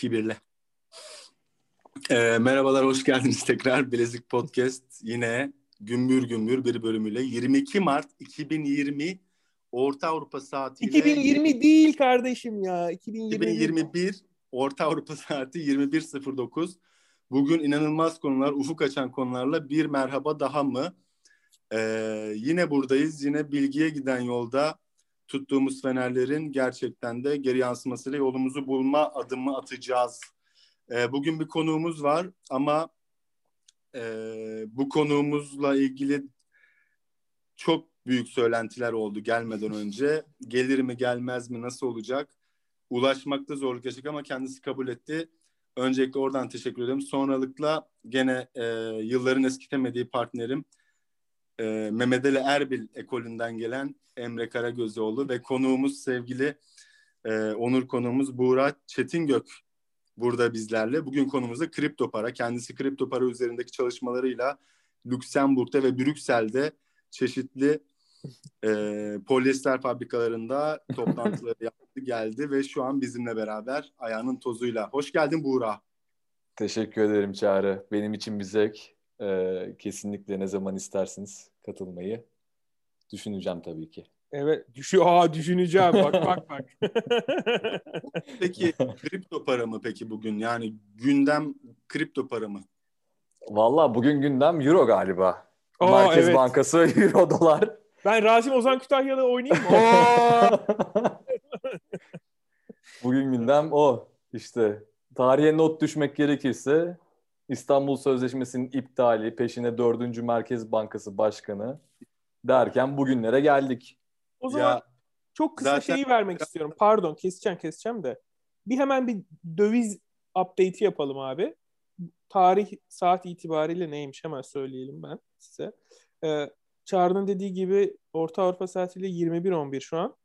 Kibirli. Ee, merhabalar, hoş geldiniz tekrar. Bilezik Podcast yine gümbür gümbür bir bölümüyle 22 Mart 2020 Orta Avrupa saatiyle 2020 değil kardeşim ya. 2021, 2021 Orta Avrupa saati 21.09. Bugün inanılmaz konular, ufuk açan konularla bir merhaba daha mı? Ee, yine buradayız. Yine bilgiye giden yolda tuttuğumuz fenerlerin gerçekten de geri yansımasıyla yolumuzu bulma adımı atacağız. Ee, bugün bir konuğumuz var ama e, bu konuğumuzla ilgili çok büyük söylentiler oldu gelmeden önce. Gelir mi gelmez mi nasıl olacak? Ulaşmakta zorluk yaşadık ama kendisi kabul etti. Öncelikle oradan teşekkür ederim. Sonralıkla gene e, yılların eskitemediği partnerim e, Mehmet Ali Erbil ekolünden gelen Emre Karagözoğlu ve konuğumuz sevgili e, onur konuğumuz Buğra Çetingök burada bizlerle. Bugün konumuzda kripto para. Kendisi kripto para üzerindeki çalışmalarıyla Lüksemburg'da ve Brüksel'de çeşitli e, polyester fabrikalarında toplantıları yaptı geldi ve şu an bizimle beraber ayağının tozuyla. Hoş geldin Buğra. Teşekkür ederim Çağrı. Benim için bir zevk. Ee, kesinlikle ne zaman istersiniz katılmayı düşüneceğim tabii ki. Evet, düşü Aa, düşüneceğim. Bak bak bak. peki kripto para mı peki bugün? Yani gündem kripto para mı? Valla bugün gündem euro galiba. Aa, Merkez evet. Bankası euro dolar. Ben Rasim Ozan Kütahya'da oynayayım mı? bugün gündem o. İşte tarihe not düşmek gerekirse İstanbul Sözleşmesi'nin iptali, peşine 4. Merkez Bankası Başkanı derken bugünlere geldik. O zaman ya, çok kısa zaten... şeyi vermek istiyorum. Pardon keseceğim keseceğim de. Bir hemen bir döviz update'i yapalım abi. Tarih saat itibariyle neymiş hemen söyleyelim ben size. Ee, Çağrı'nın dediği gibi Orta Avrupa saatiyle 21.11 şu an.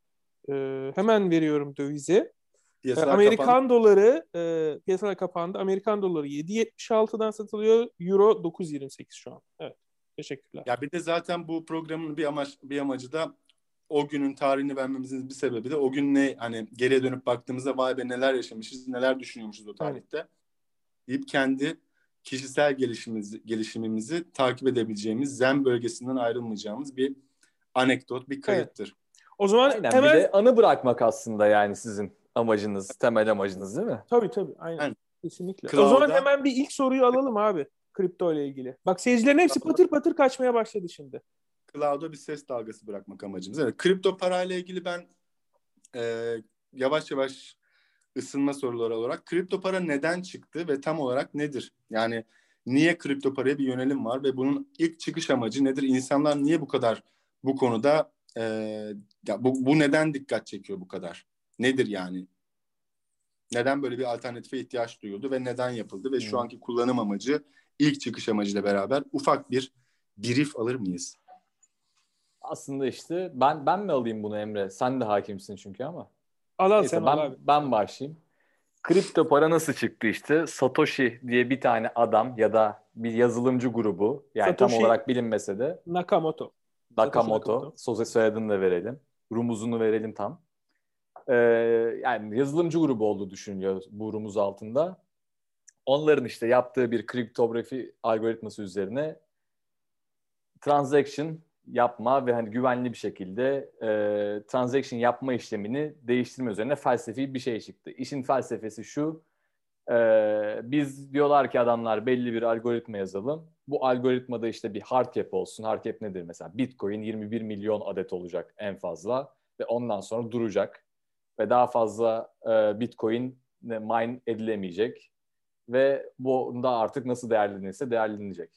Ee, hemen veriyorum dövizi. Piyasalar Amerikan kapandı. doları e, piyasalar kapandı. Amerikan doları 7.76'dan satılıyor. Euro 9.28 şu an. Evet. Teşekkürler. Ya bir de zaten bu programın bir amaç bir amacı da o günün tarihini vermemizin bir sebebi de o gün ne hani geriye dönüp baktığımızda vay be neler yaşamışız, neler düşünüyormuşuz o tarihte. Evet. deyip kendi kişisel gelişimimizi, gelişimimizi takip edebileceğimiz, zen bölgesinden ayrılmayacağımız bir anekdot, bir kayıttır. Evet. O zaman Aynen, hemen... bir de anı bırakmak aslında yani sizin amacınız, temel amacınız değil mi? Tabii tabii. Aynen. Yani, Kesinlikle. Cloud'da... O zaman hemen bir ilk soruyu alalım abi kripto ile ilgili. Bak seyircilerin hepsi patır patır kaçmaya başladı şimdi. Cloud'a bir ses dalgası bırakmak amacımız. Evet, kripto parayla ilgili ben e, yavaş yavaş ısınma soruları olarak kripto para neden çıktı ve tam olarak nedir? Yani niye kripto paraya bir yönelim var ve bunun ilk çıkış amacı nedir? İnsanlar niye bu kadar bu konuda e, ya bu, bu neden dikkat çekiyor bu kadar? Nedir yani? Neden böyle bir alternatife ihtiyaç duyuldu ve neden yapıldı ve şu hmm. anki kullanım amacı ilk çıkış amacıyla beraber ufak bir brief alır mıyız? Aslında işte ben ben mi alayım bunu Emre? Sen de hakimsin çünkü ama. Al al sen ben, al abi. Ben başlayayım. Kripto para nasıl çıktı işte? Satoshi diye bir tane adam ya da bir yazılımcı grubu yani Satoshi tam olarak bilinmese de Nakamoto. Nakamoto. Nakamoto. Soze soyadını da verelim. Rumuzunu verelim tam. Ee, yani yazılımcı grubu olduğu düşünülüyor bu rumuz altında. Onların işte yaptığı bir kriptografi algoritması üzerine transaction yapma ve hani güvenli bir şekilde e, transaction yapma işlemini değiştirme üzerine felsefi bir şey çıktı. İşin felsefesi şu, e, biz diyorlar ki adamlar belli bir algoritma yazalım. Bu algoritmada işte bir hard cap olsun. Hard cap nedir mesela? Bitcoin 21 milyon adet olacak en fazla ve ondan sonra duracak ve daha fazla e, Bitcoin mine edilemeyecek ve bu da artık nasıl değerlenirse değerlenecek.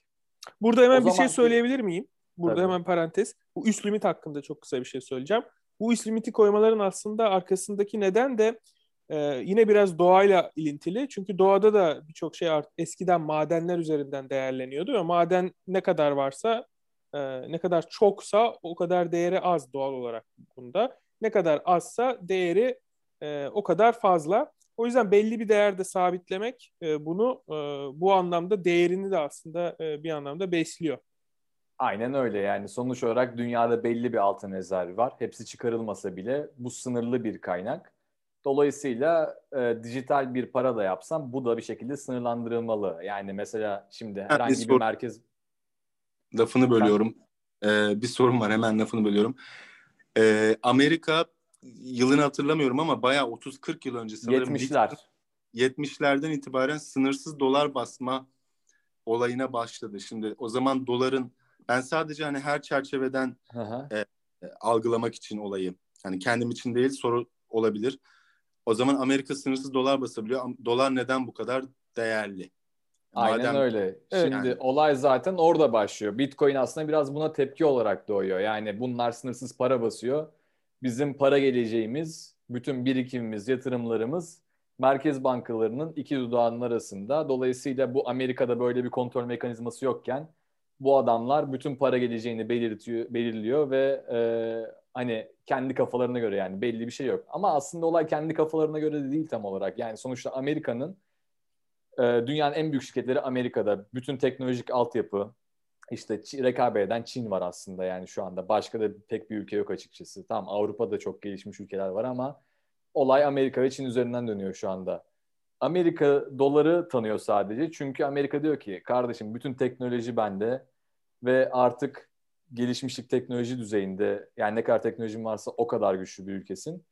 Burada hemen o bir şey söyleyebilir miyim? Burada Tabii. hemen parantez. Bu üst limit hakkında çok kısa bir şey söyleyeceğim. Bu üst limiti koymaların aslında arkasındaki neden de e, yine biraz doğayla ilintili. Çünkü doğada da birçok şey art, eskiden madenler üzerinden değerleniyordu ve maden ne kadar varsa e, ne kadar çoksa o kadar değeri az doğal olarak bunda. Ne kadar azsa değeri e, o kadar fazla. O yüzden belli bir değerde sabitlemek e, bunu e, bu anlamda değerini de aslında e, bir anlamda besliyor. Aynen öyle yani sonuç olarak dünyada belli bir altın rezervi var. Hepsi çıkarılmasa bile bu sınırlı bir kaynak Dolayısıyla e, dijital bir para da yapsam bu da bir şekilde sınırlandırılmalı. Yani mesela şimdi herhangi bir, bir merkez... Lafını bölüyorum. Ee, bir sorun var hemen lafını bölüyorum. Ee, Amerika yılını hatırlamıyorum ama bayağı 30-40 yıl önce sanırım 70'ler. 70'lerden itibaren sınırsız dolar basma olayına başladı. Şimdi o zaman doların ben sadece hani her çerçeveden e, e, algılamak için olayı. Hani kendim için değil soru olabilir. O zaman Amerika sınırsız dolar basabiliyor. Dolar neden bu kadar değerli? Aynen Madem, öyle. Şimdi yani. olay zaten orada başlıyor. Bitcoin aslında biraz buna tepki olarak doğuyor. Yani bunlar sınırsız para basıyor. Bizim para geleceğimiz, bütün birikimimiz, yatırımlarımız merkez bankalarının iki dudağının arasında. Dolayısıyla bu Amerika'da böyle bir kontrol mekanizması yokken bu adamlar bütün para geleceğini belirtiyor, belirliyor ve e, hani kendi kafalarına göre yani belli bir şey yok. Ama aslında olay kendi kafalarına göre de değil tam olarak. Yani sonuçta Amerika'nın dünyanın en büyük şirketleri Amerika'da. Bütün teknolojik altyapı işte rekabet eden Çin var aslında yani şu anda. Başka da pek bir ülke yok açıkçası. Tamam Avrupa'da çok gelişmiş ülkeler var ama olay Amerika ve Çin üzerinden dönüyor şu anda. Amerika doları tanıyor sadece. Çünkü Amerika diyor ki kardeşim bütün teknoloji bende ve artık gelişmişlik teknoloji düzeyinde yani ne kadar teknolojim varsa o kadar güçlü bir ülkesin.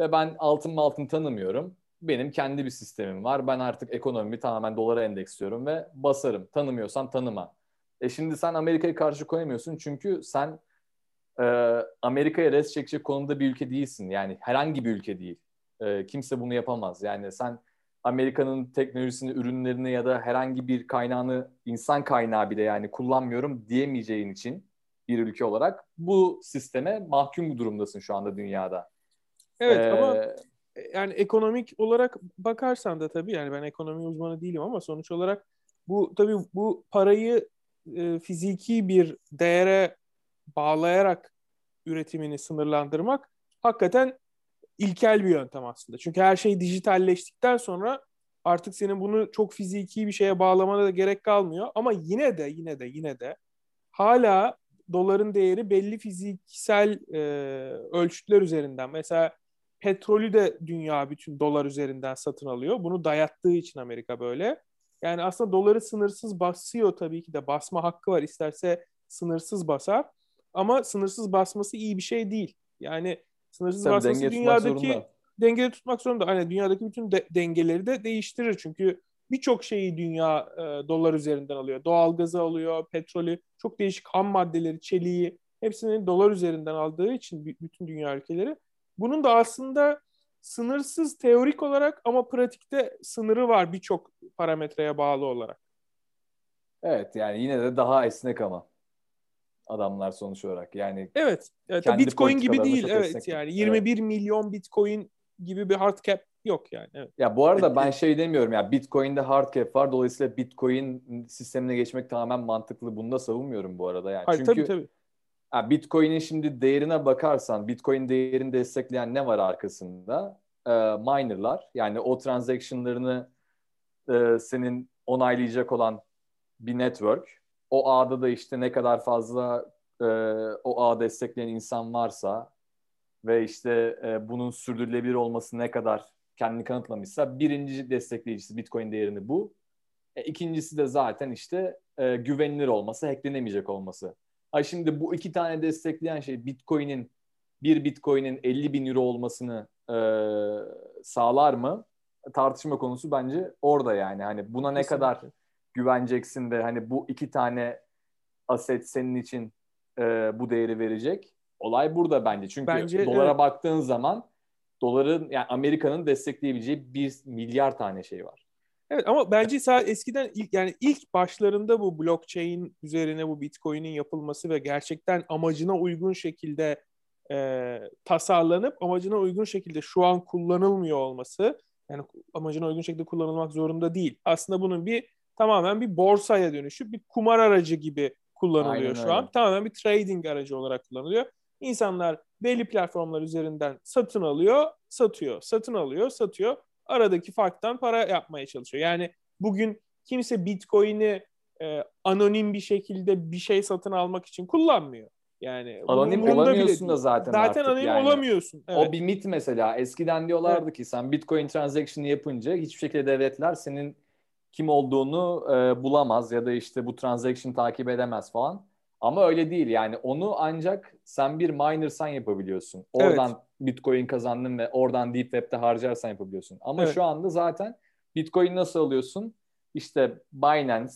Ve ben altın altın tanımıyorum. Benim kendi bir sistemim var. Ben artık ekonomimi tamamen dolara endeksliyorum ve basarım. Tanımıyorsan tanıma. E şimdi sen Amerika'yı karşı koyamıyorsun çünkü sen e, Amerika'ya res çekecek konumda bir ülke değilsin. Yani herhangi bir ülke değil. E, kimse bunu yapamaz. Yani sen Amerika'nın teknolojisini, ürünlerini ya da herhangi bir kaynağını insan kaynağı bile yani kullanmıyorum diyemeyeceğin için bir ülke olarak bu sisteme mahkum durumdasın şu anda dünyada. Evet ee, ama yani ekonomik olarak bakarsan da tabii yani ben ekonomi uzmanı değilim ama sonuç olarak bu tabii bu parayı e, fiziki bir değere bağlayarak üretimini sınırlandırmak hakikaten ilkel bir yöntem aslında. Çünkü her şey dijitalleştikten sonra artık senin bunu çok fiziki bir şeye bağlamana da gerek kalmıyor. Ama yine de yine de yine de hala doların değeri belli fiziksel e, ölçütler üzerinden. Mesela petrolü de dünya bütün dolar üzerinden satın alıyor. Bunu dayattığı için Amerika böyle. Yani aslında doları sınırsız basıyor tabii ki de basma hakkı var. İsterse sınırsız basar. Ama sınırsız basması iyi bir şey değil. Yani Sınırsız Tabii basması dünyadaki dengeli tutmak zorunda. Hani dünyadaki bütün de, dengeleri de değiştirir. Çünkü birçok şeyi dünya e, dolar üzerinden alıyor. Doğalgazı alıyor, petrolü, çok değişik ham maddeleri, çeliği hepsini dolar üzerinden aldığı için bütün dünya ülkeleri. Bunun da aslında sınırsız teorik olarak ama pratikte sınırı var birçok parametreye bağlı olarak. Evet yani yine de daha esnek ama adamlar sonuç olarak. Yani Evet. evet Bitcoin gibi değil. Evet yani 21 evet. milyon Bitcoin gibi bir hard cap yok yani. Evet. Ya bu arada ben şey demiyorum ya Bitcoin'de hard cap var. Dolayısıyla Bitcoin sistemine geçmek tamamen mantıklı. Bunu da savunmuyorum bu arada yani. Hayır, Çünkü tabii tabii. Bitcoin'in şimdi değerine bakarsan Bitcoin değerini destekleyen ne var arkasında? Ee, minerlar yani o transaction'larını e, senin onaylayacak olan bir network o ağda da işte ne kadar fazla e, o ağ destekleyen insan varsa ve işte e, bunun sürdürülebilir olması ne kadar kendini kanıtlamışsa birinci destekleyicisi Bitcoin değerini bu. E, ikincisi de zaten işte e, güvenilir olması, hacklenemeyecek olması. Ay şimdi bu iki tane destekleyen şey Bitcoin'in bir Bitcoin'in 50 bin euro olmasını e, sağlar mı? Tartışma konusu bence orada yani. Hani buna ne Kesinlikle. kadar güveneceksin de hani bu iki tane aset senin için e, bu değeri verecek. Olay burada bence. Çünkü bence, dolara evet. baktığın zaman doların yani Amerika'nın destekleyebileceği bir milyar tane şey var. Evet ama bence eskiden ilk yani ilk başlarında bu blockchain üzerine bu Bitcoin'in yapılması ve gerçekten amacına uygun şekilde e, tasarlanıp amacına uygun şekilde şu an kullanılmıyor olması yani amacına uygun şekilde kullanılmak zorunda değil. Aslında bunun bir tamamen bir borsaya dönüşüp bir kumar aracı gibi kullanılıyor Aynen şu öyle. an. Tamamen bir trading aracı olarak kullanılıyor. İnsanlar belli platformlar üzerinden satın alıyor, satıyor, satın alıyor, satıyor. Aradaki farktan para yapmaya çalışıyor. Yani bugün kimse Bitcoin'i e, anonim bir şekilde bir şey satın almak için kullanmıyor. Yani anonim olamıyorsun da zaten Zaten anonim yani. olamıyorsun. Evet. O bir mit mesela. Eskiden diyorlardı evet. ki sen Bitcoin transaction yapınca hiçbir şekilde devletler senin kim olduğunu e, bulamaz ya da işte bu transaction takip edemez falan. Ama öyle değil yani onu ancak sen bir minersan yapabiliyorsun. Oradan evet. Bitcoin kazandın ve oradan Deep Web'de harcarsan yapabiliyorsun. Ama evet. şu anda zaten Bitcoin nasıl alıyorsun? İşte Binance,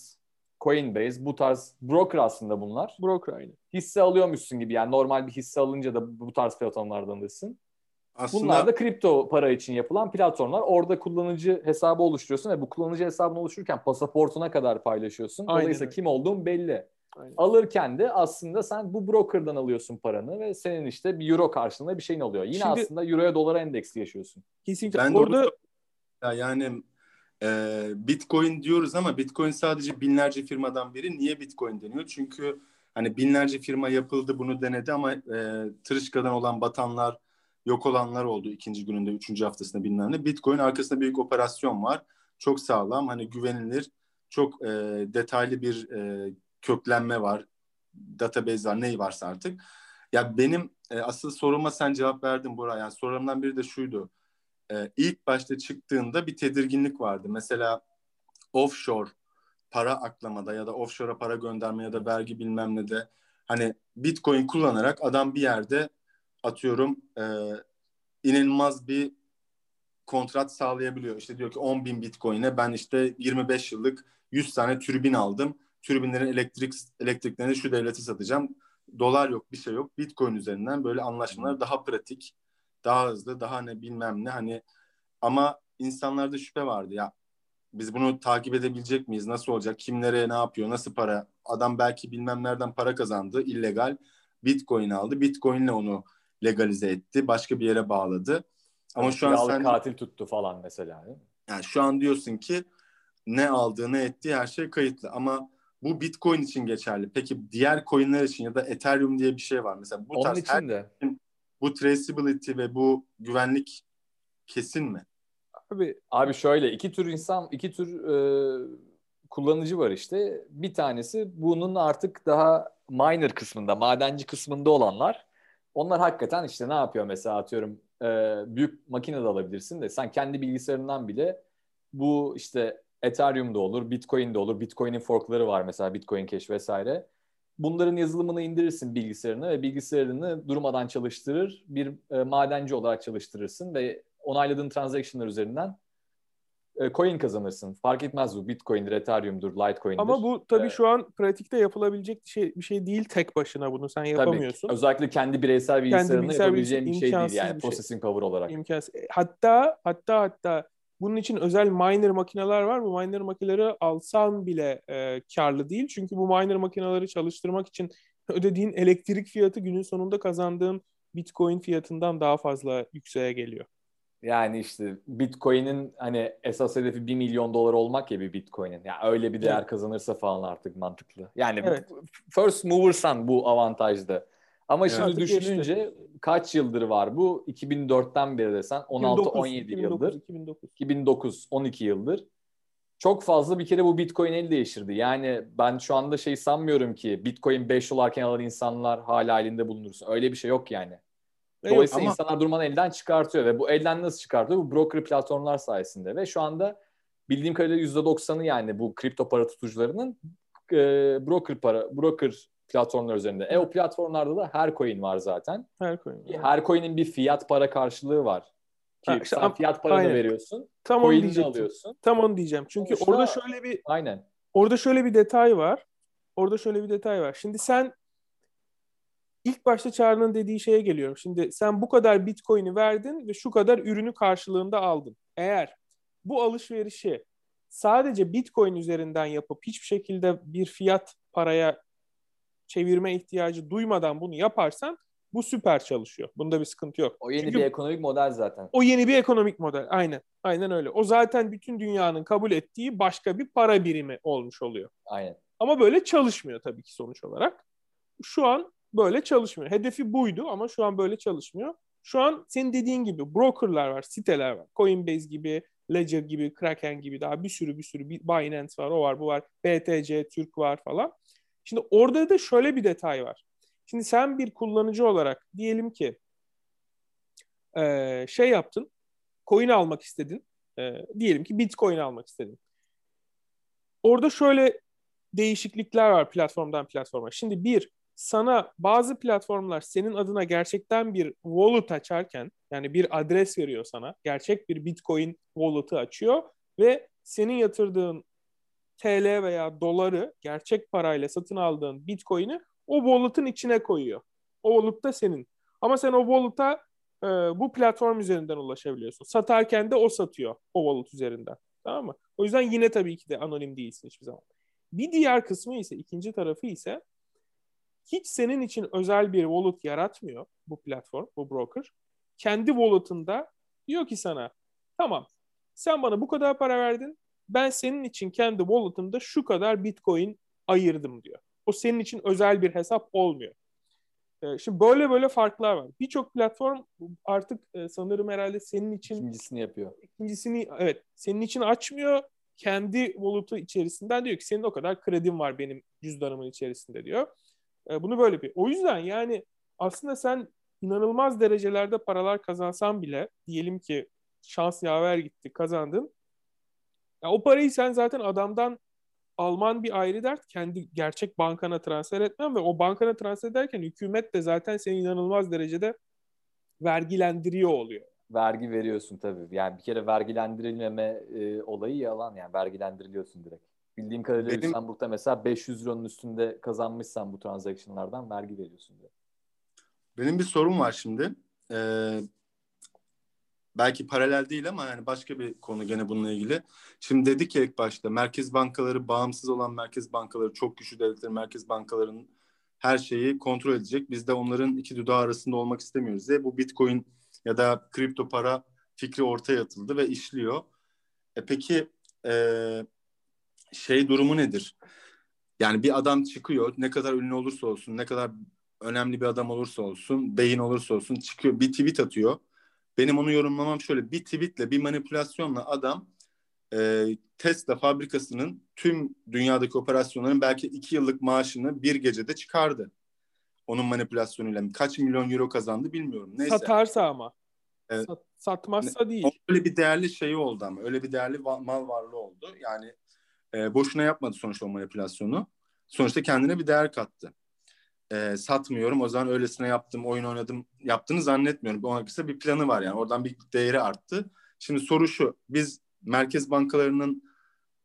Coinbase bu tarz broker aslında bunlar. Broker aynı. Hisse alıyormuşsun gibi yani normal bir hisse alınca da bu tarz platformlardan alırsın. Aslında... Bunlar da kripto para için yapılan platformlar. Orada kullanıcı hesabı oluşturuyorsun ve bu kullanıcı hesabını oluştururken pasaportuna kadar paylaşıyorsun. Dolayısıyla Aynen. kim olduğun belli. Aynen. Alırken de aslında sen bu brokerdan alıyorsun paranı ve senin işte bir euro karşılığında bir şeyin oluyor. Yine Şimdi, aslında euroya dolara endeksli yaşıyorsun. Kesinlikle. Ben Orada ya yani e, Bitcoin diyoruz ama Bitcoin sadece binlerce firmadan biri. Niye Bitcoin deniyor? Çünkü hani binlerce firma yapıldı bunu denedi ama e, tırışkadan olan batanlar yok olanlar oldu ikinci gününde, üçüncü haftasında bilmem ne. Bitcoin arkasında büyük operasyon var. Çok sağlam, hani güvenilir, çok e, detaylı bir e, köklenme var. Database var, neyi varsa artık. Ya benim e, asıl soruma sen cevap verdin Bora. Yani sorumdan biri de şuydu. E, ilk başta çıktığında bir tedirginlik vardı. Mesela offshore para aklamada ya da offshore'a para gönderme ya da vergi bilmem ne de hani Bitcoin kullanarak adam bir yerde atıyorum e, inanılmaz bir kontrat sağlayabiliyor. İşte diyor ki 10 bin bitcoin'e ben işte 25 yıllık 100 tane türbin aldım. Türbinlerin elektrik elektriklerini şu devlete satacağım. Dolar yok bir şey yok. Bitcoin üzerinden böyle anlaşmalar daha pratik, daha hızlı, daha ne bilmem ne hani ama insanlarda şüphe vardı ya biz bunu takip edebilecek miyiz? Nasıl olacak? Kim nereye ne yapıyor? Nasıl para? Adam belki bilmem nereden para kazandı. illegal. Bitcoin aldı. Bitcoin'le onu legalize etti. Başka bir yere bağladı. Ama şu an sen katil tuttu falan mesela. Yani şu an diyorsun ki ne aldığı ne ettiği her şey kayıtlı ama bu Bitcoin için geçerli. Peki diğer coinler için ya da Ethereum diye bir şey var. Mesela bu Onun tarz için de. bu traceability ve bu güvenlik kesin mi? Abi abi şöyle iki tür insan, iki tür e, kullanıcı var işte. Bir tanesi bunun artık daha miner kısmında, madenci kısmında olanlar. Onlar hakikaten işte ne yapıyor mesela atıyorum e, büyük makine de alabilirsin de sen kendi bilgisayarından bile bu işte Ethereum'da olur, Bitcoin'de olur. Bitcoin'in forkları var mesela Bitcoin Cash vesaire. Bunların yazılımını indirirsin bilgisayarına ve bilgisayarını durmadan çalıştırır. Bir e, madenci olarak çalıştırırsın ve onayladığın transaction'lar üzerinden e, coin kazanırsın. Fark etmez bu. Bitcoin'dir, Ethereum'dur, Litecoin'dir. Ama bu tabii ee, şu an pratikte yapılabilecek bir şey, bir şey değil tek başına bunu sen yapamıyorsun. Tabii. Özellikle kendi bireysel bilgisayarında yapabileceğin bir şey değil yani şey. processing power olarak. İmkansız. E, hatta hatta hatta bunun için özel miner makineler var. Bu miner makineleri alsan bile e, karlı değil. Çünkü bu miner makineleri çalıştırmak için ödediğin elektrik fiyatı günün sonunda kazandığın Bitcoin fiyatından daha fazla yükseğe geliyor. Yani işte Bitcoin'in hani esas hedefi 1 milyon dolar olmak ya bir Bitcoin'in. Yani öyle bir değer evet. kazanırsa falan artık mantıklı. Yani evet. first mover'san bu avantajda. Ama evet, şimdi düşününce geçti. kaç yıldır var bu? 2004'ten beri desen 16-17 yıldır. 2009. 2009 12 yıldır. Çok fazla bir kere bu Bitcoin el değiştirdi. Yani ben şu anda şey sanmıyorum ki Bitcoin 5 dolarken alan insanlar hala elinde bulunursun. Öyle bir şey yok yani. Dolayısıyla ama... insanlar durmadan elden çıkartıyor ve bu elden nasıl çıkartıyor? Bu broker platformlar sayesinde ve şu anda bildiğim kadarıyla %90'ı yani bu kripto para tutucularının e, broker para broker platformlar üzerinde. E o platformlarda da her coin var zaten. Her coin. Var. Her coin'in bir fiyat para karşılığı var. Ki ha, işte, sen fiyat paranı aynen. veriyorsun. Tam onu diyeceğim. alıyorsun. Tam onu diyeceğim. Çünkü Sonuçta, orada şöyle bir Aynen. Orada şöyle bir detay var. Orada şöyle bir detay var. Şimdi sen ilk başta Çağrı'nın dediği şeye geliyorum. Şimdi sen bu kadar Bitcoin'i verdin ve şu kadar ürünü karşılığında aldın. Eğer bu alışverişi sadece Bitcoin üzerinden yapıp hiçbir şekilde bir fiyat paraya çevirme ihtiyacı duymadan bunu yaparsan bu süper çalışıyor. Bunda bir sıkıntı yok. O yeni Çünkü bir ekonomik model zaten. O yeni bir ekonomik model. Aynen. Aynen öyle. O zaten bütün dünyanın kabul ettiği başka bir para birimi olmuş oluyor. Aynen. Ama böyle çalışmıyor tabii ki sonuç olarak. Şu an böyle çalışmıyor. Hedefi buydu ama şu an böyle çalışmıyor. Şu an senin dediğin gibi brokerlar var, siteler var. Coinbase gibi, Ledger gibi, Kraken gibi daha bir sürü bir sürü Binance var, o var, bu var. BTC, Türk var falan. Şimdi orada da şöyle bir detay var. Şimdi sen bir kullanıcı olarak diyelim ki e, şey yaptın, coin almak istedin. E, diyelim ki Bitcoin almak istedin. Orada şöyle değişiklikler var platformdan platforma. Şimdi bir, sana bazı platformlar senin adına gerçekten bir wallet açarken yani bir adres veriyor sana. Gerçek bir Bitcoin wallet'ı açıyor ve senin yatırdığın TL veya doları gerçek parayla satın aldığın Bitcoin'i o wallet'ın içine koyuyor. O wallet da senin. Ama sen o wallet'a e, bu platform üzerinden ulaşabiliyorsun. Satarken de o satıyor o wallet üzerinden. Tamam mı? O yüzden yine tabii ki de anonim değilsin hiçbir zaman. Bir diğer kısmı ise, ikinci tarafı ise hiç senin için özel bir wallet yaratmıyor bu platform, bu broker. Kendi wallet'ında diyor ki sana tamam sen bana bu kadar para verdin ben senin için kendi wallet'ımda şu kadar bitcoin ayırdım diyor. O senin için özel bir hesap olmuyor. Ee, şimdi böyle böyle farklar var. Birçok platform artık e, sanırım herhalde senin için ikincisini yapıyor. İkincisini evet senin için açmıyor. Kendi wallet'ı içerisinden diyor ki senin o kadar kredim var benim cüzdanımın içerisinde diyor. E, bunu böyle bir. O yüzden yani aslında sen inanılmaz derecelerde paralar kazansan bile diyelim ki şans yaver gitti kazandın. Ya o parayı sen zaten adamdan alman bir ayrı dert. Kendi gerçek bankana transfer etmem ve o bankana transfer ederken hükümet de zaten seni inanılmaz derecede vergilendiriyor oluyor. Vergi veriyorsun tabii. Yani bir kere vergilendirilmeme e, olayı yalan yani vergilendiriliyorsun direkt. Bildiğim kadarıyla Benim... Lüksemburg'da mesela 500 euronun üstünde kazanmışsan bu transaction'lardan vergi veriyorsun diyor. Benim bir sorum var şimdi. Ee, belki paralel değil ama yani başka bir konu gene bununla ilgili. Şimdi dedik ya ilk başta merkez bankaları bağımsız olan merkez bankaları çok güçlü devletlerin merkez bankalarının her şeyi kontrol edecek. Biz de onların iki dudağı arasında olmak istemiyoruz diye bu bitcoin ya da kripto para fikri ortaya atıldı ve işliyor. E peki e, şey durumu nedir? Yani bir adam çıkıyor ne kadar ünlü olursa olsun ne kadar önemli bir adam olursa olsun beyin olursa olsun çıkıyor bir tweet atıyor benim onu yorumlamam şöyle. Bir tweetle, bir manipülasyonla adam e, Tesla fabrikasının tüm dünyadaki operasyonların belki iki yıllık maaşını bir gecede çıkardı. Onun manipülasyonuyla. Kaç milyon euro kazandı bilmiyorum. Neyse. Satarsa ama. E, Sat, satmazsa ne, değil. Öyle bir değerli şeyi oldu ama. Öyle bir değerli va- mal varlığı oldu. Yani e, boşuna yapmadı sonuçta o manipülasyonu. Sonuçta kendine bir değer kattı e, satmıyorum. O zaman öylesine yaptım, oyun oynadım yaptığını zannetmiyorum. Ona kısa bir planı var yani. Oradan bir değeri arttı. Şimdi soru şu. Biz merkez bankalarının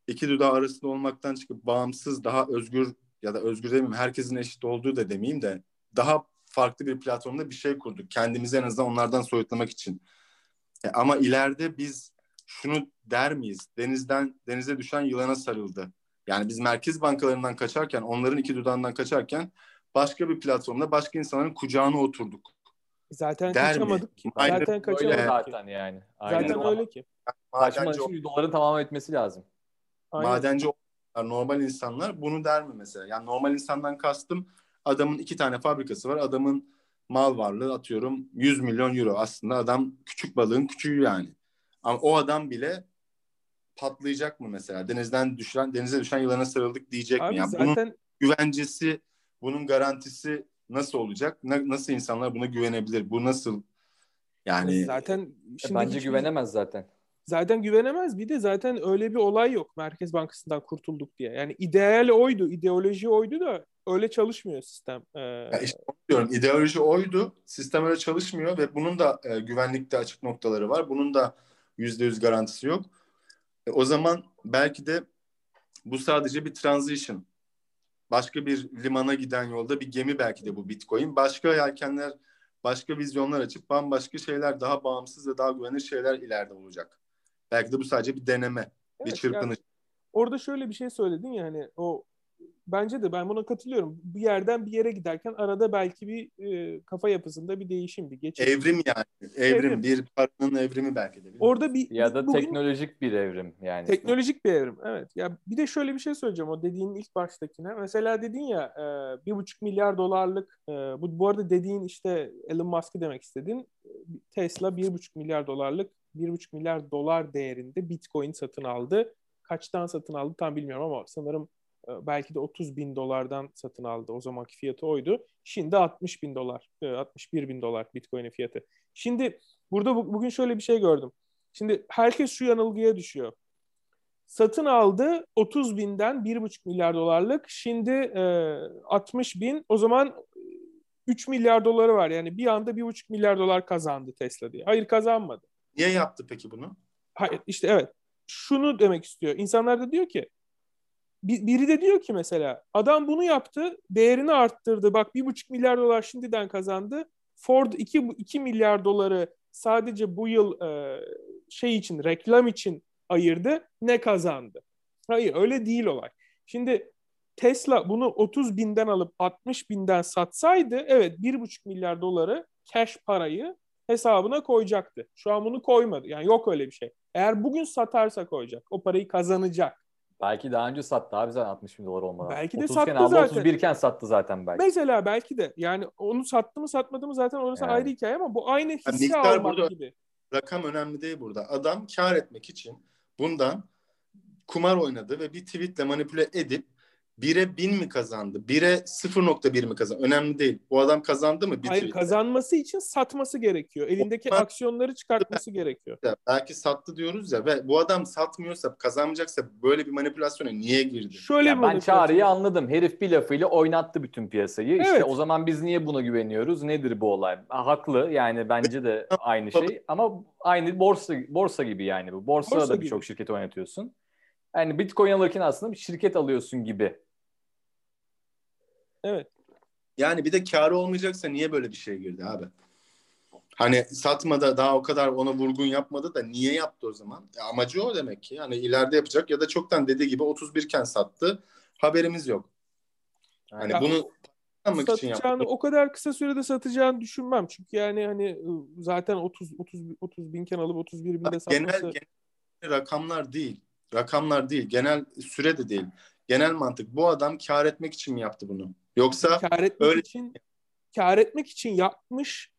iki dudağı arasında olmaktan çıkıp bağımsız, daha özgür ya da özgür demeyeyim, herkesin eşit olduğu da demeyeyim de daha farklı bir platformda bir şey kurduk. Kendimizi en azından onlardan soyutlamak için. E, ama ileride biz şunu der miyiz? Denizden denize düşen yılana sarıldı. Yani biz merkez bankalarından kaçarken, onların iki dudağından kaçarken başka bir platformda başka insanların kucağına oturduk. Zaten Der kaçamadık ki. Aynen zaten kaçamadık öyle. Zaten yani. Aynen. Zaten öyle ki. Kaçma için doların tamam etmesi lazım. Aynen. Madenci normal insanlar bunu der mi mesela? Yani normal insandan kastım adamın iki tane fabrikası var. Adamın mal varlığı atıyorum 100 milyon euro. Aslında adam küçük balığın küçüğü yani. Ama o adam bile patlayacak mı mesela? Denizden düşen denize düşen yılana sarıldık diyecek Abi mi? Yani zaten... bunun güvencesi bunun garantisi nasıl olacak? Na, nasıl insanlar buna güvenebilir? Bu nasıl yani zaten şimdi bence güvenemez zaten. Zaten güvenemez. Bir de zaten öyle bir olay yok. Merkez Bankası'ndan kurtulduk diye. Yani ideal oydu, ideoloji oydu da öyle çalışmıyor sistem. Ee... Ya işte diyorum ideoloji oydu. Sistem öyle çalışmıyor ve bunun da e, güvenlikte açık noktaları var. Bunun da yüzde yüz garantisi yok. E, o zaman belki de bu sadece bir transition başka bir limana giden yolda bir gemi belki de bu Bitcoin. Başka yelkenler, başka vizyonlar açıp bambaşka şeyler, daha bağımsız ve daha güvenilir şeyler ileride olacak. Belki de bu sadece bir deneme, evet, bir çırpınış. Yani orada şöyle bir şey söyledin ya hani o bence de ben buna katılıyorum. Bir yerden bir yere giderken arada belki bir e, kafa yapısında bir değişim, bir geçiş. Evrim yani. Evrim. evrim. Bir paranın evrimi belki de. Orada bir ya da bugün, teknolojik bir evrim yani. Teknolojik bir evrim. Evet. Ya bir de şöyle bir şey söyleyeceğim o dediğin ilk baştakine. Mesela dedin ya e, bir buçuk milyar dolarlık e, bu bu arada dediğin işte Elon Musk'ı demek istedin. Tesla bir buçuk milyar dolarlık bir buçuk milyar dolar değerinde Bitcoin satın aldı. Kaçtan satın aldı tam bilmiyorum ama sanırım belki de 30 bin dolardan satın aldı. O zamanki fiyatı oydu. Şimdi 60 bin dolar, 61 bin dolar Bitcoin'in fiyatı. Şimdi burada bugün şöyle bir şey gördüm. Şimdi herkes şu yanılgıya düşüyor. Satın aldı 30 binden 1,5 milyar dolarlık. Şimdi e, 60 bin. O zaman 3 milyar doları var. Yani bir anda 1,5 milyar dolar kazandı Tesla diye. Hayır kazanmadı. Niye yaptı peki bunu? Hayır işte evet. Şunu demek istiyor. İnsanlar da diyor ki biri de diyor ki mesela adam bunu yaptı, değerini arttırdı. Bak bir buçuk milyar dolar şimdiden kazandı. Ford 2, 2 milyar doları sadece bu yıl e, şey için, reklam için ayırdı. Ne kazandı? Hayır öyle değil olay. Şimdi Tesla bunu 30 binden alıp 60 binden satsaydı evet 1,5 milyar doları cash parayı hesabına koyacaktı. Şu an bunu koymadı. Yani yok öyle bir şey. Eğer bugün satarsa koyacak. O parayı kazanacak. Belki daha önce sattı abi zaten 60 bin dolar olmadan. Belki de sattı aldı, zaten. 31 iken sattı zaten belki. Mesela belki de. Yani onu sattı mı satmadı mı zaten orası yani. ayrı hikaye ama bu aynı hissi yani almak burada, gibi. Rakam önemli değil burada. Adam kar etmek için bundan kumar oynadı ve bir tweetle manipüle edip 1'e 1000 mi kazandı? 1'e 0.1 mi kazandı? Önemli değil. Bu adam kazandı mı? Bir Hayır kazanması için satması gerekiyor. Elindeki o, aksiyonları çıkartması gerekiyor. Ya, belki sattı diyoruz ya ve bu adam satmıyorsa kazanmayacaksa böyle bir manipülasyona niye girdi? Şöyle ya ben çağrıyı anladım. Herif bir lafıyla oynattı bütün piyasayı. Evet. İşte o zaman biz niye buna güveniyoruz? Nedir bu olay? Ha, haklı yani bence de aynı şey ama aynı borsa borsa gibi yani bu. Borsada borsa da birçok şirket oynatıyorsun. Yani Bitcoin alırken aslında bir şirket alıyorsun gibi Evet. Yani bir de karı olmayacaksa niye böyle bir şey girdi abi? Hani satmadı daha o kadar ona vurgun yapmadı da niye yaptı o zaman? Ya amacı o demek ki. Yani ileride yapacak ya da çoktan dediği gibi 31 iken sattı. Haberimiz yok. Hani ya, bunu satacağını için yaptı. o kadar kısa sürede satacağını düşünmem. Çünkü yani hani ıı, zaten 30 30 30 binken alıp 31 binde satması. Genel, genel rakamlar değil. Rakamlar değil. Genel süre de değil. Genel mantık. Bu adam kar etmek için mi yaptı bunu? Yoksa kar etmek öyle... için kar etmek için yapmış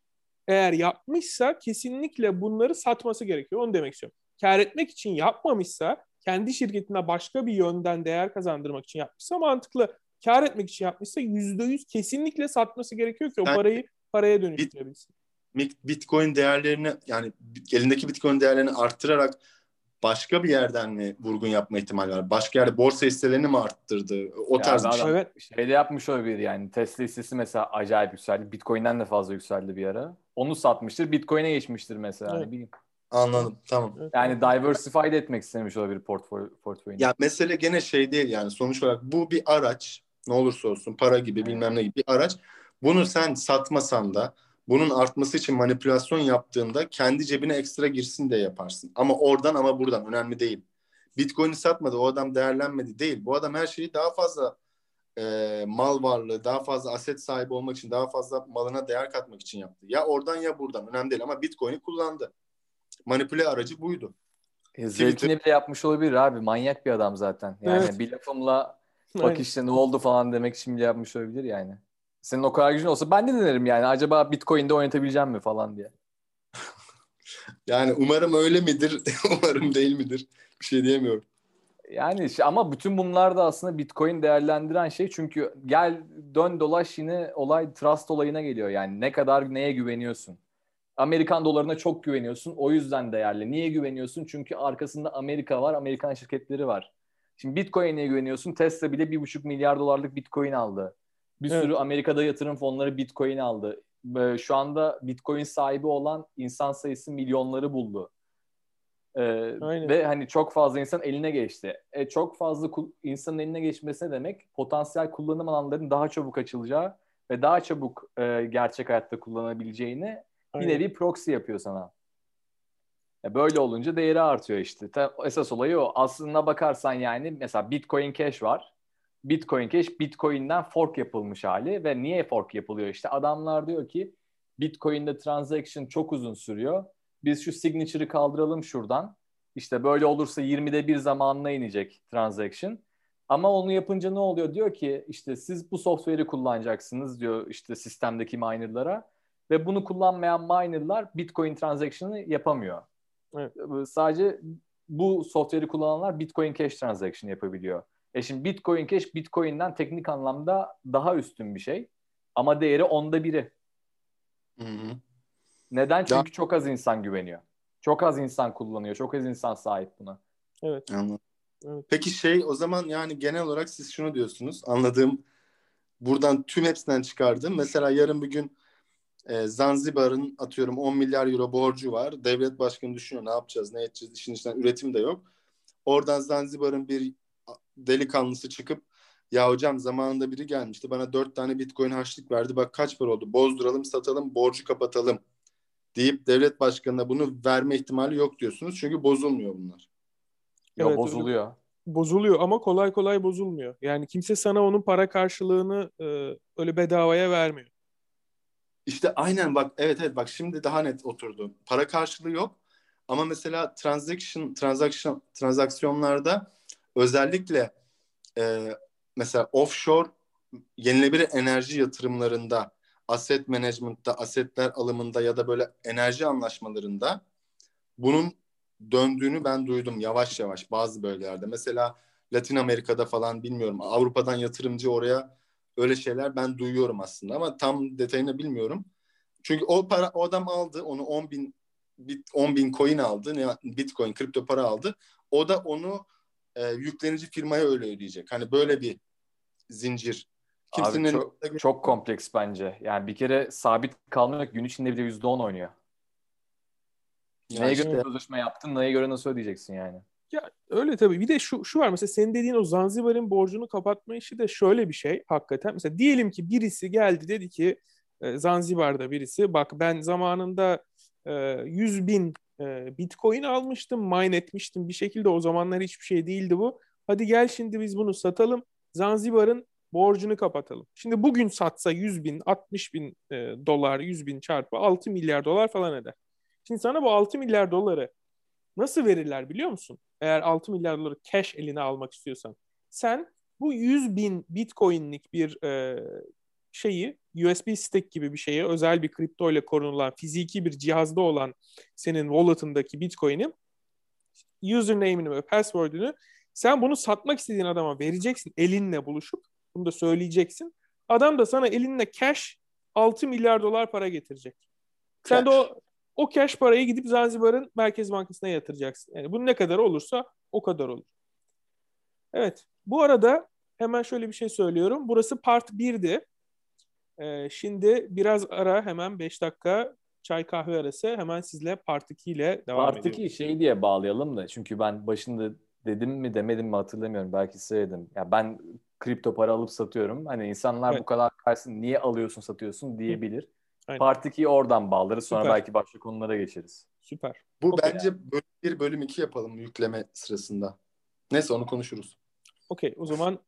eğer yapmışsa kesinlikle bunları satması gerekiyor. Onu demek istiyorum. Kar etmek için yapmamışsa kendi şirketine başka bir yönden değer kazandırmak için yapmışsa mantıklı. Kar etmek için yapmışsa yüzde yüz kesinlikle satması gerekiyor ki o parayı paraya dönüştürebilsin. Bitcoin değerlerini yani elindeki Bitcoin değerlerini arttırarak başka bir yerden mi vurgun yapma ihtimali var? Başka yerde borsa hisselerini mi arttırdı? O ya tarz bir şey. Evet. Şeyde yapmış olabilir yani. Tesla hissesi mesela acayip yükseldi. Bitcoin'den de fazla yükseldi bir ara. Onu satmıştır. Bitcoin'e geçmiştir mesela. Evet. Bileyim. Anladım. Tamam. Yani diversified etmek istemiş olabilir portföyünü. Ya mesele gene şey değil yani. Sonuç olarak bu bir araç. Ne olursa olsun para gibi evet. bilmem ne gibi bir araç. Bunu sen satmasan da bunun artması için manipülasyon yaptığında kendi cebine ekstra girsin de yaparsın. Ama oradan ama buradan önemli değil. Bitcoin'i satmadı o adam değerlenmedi değil. Bu adam her şeyi daha fazla e, mal varlığı, daha fazla aset sahibi olmak için, daha fazla malına değer katmak için yaptı. Ya oradan ya buradan önemli değil ama Bitcoin'i kullandı. Manipüle aracı buydu. E, zevkini bile yapmış olabilir abi. Manyak bir adam zaten. Yani evet. bir lafımla bak işte ne oldu falan demek için bile yapmış olabilir yani. Senin o kadar gücün olsa ben de denerim yani. Acaba Bitcoin'de oynatabileceğim mi falan diye. yani umarım öyle midir, umarım değil midir. Bir şey diyemiyorum. Yani ama bütün bunlar da aslında Bitcoin değerlendiren şey çünkü gel dön dolaş yine olay trust olayına geliyor yani ne kadar neye güveniyorsun. Amerikan dolarına çok güveniyorsun o yüzden değerli. Niye güveniyorsun? Çünkü arkasında Amerika var, Amerikan şirketleri var. Şimdi Bitcoin'e güveniyorsun. Tesla bile bir buçuk milyar dolarlık Bitcoin aldı. Bir evet. sürü Amerika'da yatırım fonları Bitcoin aldı. Şu anda Bitcoin sahibi olan insan sayısı milyonları buldu. Ee, ve hani çok fazla insan eline geçti. E, çok fazla insanın eline geçmesi demek potansiyel kullanım alanlarının daha çabuk açılacağı ve daha çabuk e, gerçek hayatta kullanabileceğini Aynen. bir nevi proxy yapıyor sana. E, böyle olunca değeri artıyor işte. Esas olayı o. Aslında bakarsan yani mesela Bitcoin Cash var. Bitcoin Cash Bitcoin'den fork yapılmış hali ve niye fork yapılıyor işte adamlar diyor ki Bitcoin'de transaction çok uzun sürüyor. Biz şu signature'ı kaldıralım şuradan. İşte böyle olursa 20'de bir zamanına inecek transaction. Ama onu yapınca ne oluyor? Diyor ki işte siz bu software'i kullanacaksınız diyor işte sistemdeki minerlara ve bunu kullanmayan minerlar Bitcoin transaction'ı yapamıyor. Evet. Sadece bu software'i kullananlar Bitcoin Cash transaction yapabiliyor. E şimdi Bitcoin Cash Bitcoin'den teknik anlamda daha üstün bir şey. Ama değeri onda biri. Hı hı. Neden? Çünkü da- çok az insan güveniyor. Çok az insan kullanıyor. Çok az insan sahip buna. Evet. Anladım. Evet. Peki şey o zaman yani genel olarak siz şunu diyorsunuz. Anladığım buradan tüm hepsinden çıkardım. Mesela yarın bir gün e, Zanzibar'ın atıyorum 10 milyar euro borcu var. Devlet başkanı düşünüyor ne yapacağız, ne edeceğiz, işin içinden üretim de yok. Oradan Zanzibar'ın bir delikanlısı çıkıp ya hocam zamanında biri gelmişti bana dört tane bitcoin harçlık verdi bak kaç para oldu bozduralım satalım borcu kapatalım deyip devlet başkanına bunu verme ihtimali yok diyorsunuz. Çünkü bozulmuyor bunlar. Ya evet, bozuluyor. Öyle, bozuluyor ama kolay kolay bozulmuyor. Yani kimse sana onun para karşılığını e, öyle bedavaya vermiyor. İşte aynen bak evet evet bak şimdi daha net oturdu. Para karşılığı yok ama mesela transaction transaction transaksiyonlarda özellikle e, mesela offshore yenilebilir enerji yatırımlarında asset management'ta, asetler alımında ya da böyle enerji anlaşmalarında bunun döndüğünü ben duydum yavaş yavaş bazı bölgelerde. Mesela Latin Amerika'da falan bilmiyorum. Avrupa'dan yatırımcı oraya öyle şeyler ben duyuyorum aslında ama tam detayını bilmiyorum. Çünkü o para o adam aldı onu 10 bin bit, 10 bin coin aldı. Ne, Bitcoin kripto para aldı. O da onu e, yüklenici firmaya öyle ödeyecek. Hani böyle bir zincir Kimsenin Abi çok, çok kompleks bence. Yani bir kere sabit kalmıyor. Gün içinde bile yüzde on oynuyor. Yani neye işte... göre sözleşme yaptın, neye göre nasıl ödeyeceksin yani? Ya öyle tabii. Bir de şu şu var mesela senin dediğin o Zanzibar'ın borcunu kapatma işi de şöyle bir şey hakikaten. Mesela diyelim ki birisi geldi dedi ki e, Zanzibar'da birisi bak ben zamanında e, 100 bin bitcoin almıştım, mine etmiştim bir şekilde o zamanlar hiçbir şey değildi bu. Hadi gel şimdi biz bunu satalım. Zanzibar'ın borcunu kapatalım. Şimdi bugün satsa 100 bin, 60 bin e, dolar, 100 bin çarpı 6 milyar dolar falan eder. Şimdi sana bu 6 milyar doları nasıl verirler biliyor musun? Eğer 6 milyar doları cash eline almak istiyorsan. Sen bu 100 bin bitcoinlik bir e, şeyi USB stick gibi bir şeyi özel bir kripto ile korunulan fiziki bir cihazda olan senin wallet'ındaki bitcoin'i username'ini ve password'ünü sen bunu satmak istediğin adama vereceksin elinle buluşup bunu da söyleyeceksin. Adam da sana elinle cash 6 milyar dolar para getirecek. Sen cash. de o o cash parayı gidip Zanzibar'ın Merkez Bankası'na yatıracaksın. Yani bu ne kadar olursa o kadar olur. Evet. Bu arada hemen şöyle bir şey söylüyorum. Burası part 1'di. Ee, şimdi biraz ara hemen 5 dakika çay kahve arası hemen sizle part 2 ile devam part ediyoruz. Part 2 şey diye bağlayalım da çünkü ben başında dedim mi demedim mi hatırlamıyorum. Belki söyledim. Ya ben kripto para alıp satıyorum. Hani insanlar evet. bu kadar karşısında niye alıyorsun satıyorsun diyebilir. Aynen. Part 2'yi oradan bağlarız. Sonra Süper. belki başka konulara geçeriz. Süper. Bu okay. bence bölüm 1 bölüm 2 yapalım yükleme sırasında. Neyse onu konuşuruz. Okey o zaman